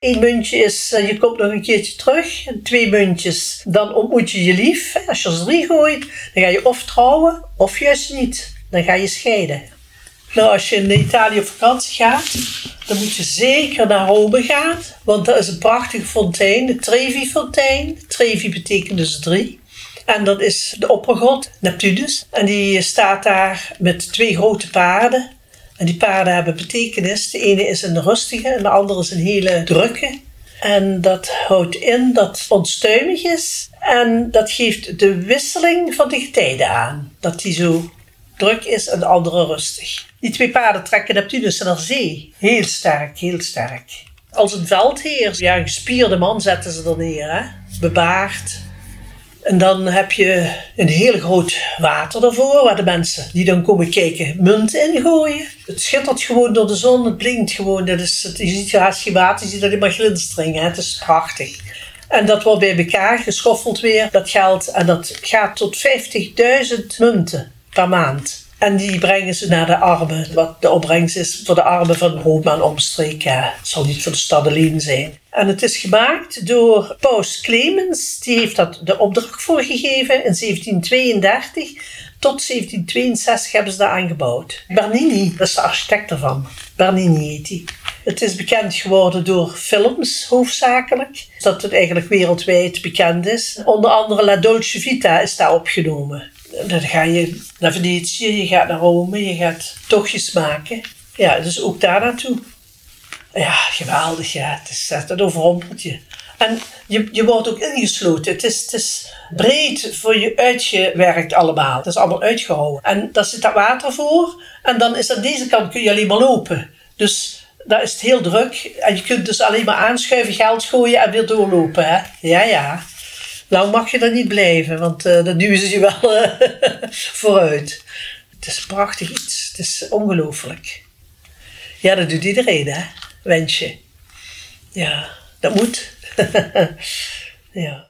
Eén muntje is, eh, je komt nog een keertje terug. Twee muntjes, dan ontmoet je je lief. Als je er drie gooit, dan ga je of trouwen, of juist niet. Dan ga je scheiden. Nou, als je in Italië op vakantie gaat, dan moet je zeker naar Rome gaan. Want dat is een prachtige fontein, de Trevi-fontein. Trevi betekent dus drie. En dat is de oppergod, Neptunus. En die staat daar met twee grote paarden. En die paarden hebben betekenis. De ene is een rustige en de andere is een hele drukke. En dat houdt in dat het onstuimig is. En dat geeft de wisseling van de getijden aan. Dat die zo druk is en de andere rustig. Die twee paarden trekken Neptunus naar zee. Heel sterk, heel sterk. Als een veldheer. Ja, een gespierde man zetten ze er neer. Hè? Bebaard, en dan heb je een heel groot water ervoor, waar de mensen die dan komen kijken munt ingooien. Het schittert gewoon door de zon, het blinkt gewoon. Dat is, je ziet haast geen water, je ziet alleen maar glinsteringen. Het is prachtig. En dat wordt bij elkaar geschoffeld weer, dat geld. En dat gaat tot 50.000 munten per maand. En die brengen ze naar de armen. Wat de opbrengst is voor de armen van Roma en omstreken. Het zal niet voor de stad alleen zijn. En het is gemaakt door Paus Clemens. Die heeft dat de opdracht voor gegeven in 1732. Tot 1762 hebben ze dat aangebouwd. Bernini, dat is de architect ervan. Bernini heet. Het is bekend geworden door films hoofdzakelijk. Dat het eigenlijk wereldwijd bekend is. Onder andere La Dolce Vita is daar opgenomen. Dan ga je naar Venetië, je gaat naar Rome, je gaat tochtjes maken. Ja, dus ook daar naartoe. Ja, geweldig, ja. Het, is, het overrompelt je. En je, je wordt ook ingesloten. Het is, het is breed voor je uitgewerkt allemaal. Het is allemaal uitgehouden. En daar zit dat water voor. En dan is aan deze kant kun je alleen maar lopen. Dus daar is het heel druk. En je kunt dus alleen maar aanschuiven, geld gooien en weer doorlopen. Hè? Ja, ja. Nou mag je er niet blijven, want uh, dan duwen ze je wel uh, vooruit. Het is prachtig iets. Het is ongelooflijk. Ja, dat doet iedereen, hè? Wensje. Ja, dat moet. ja.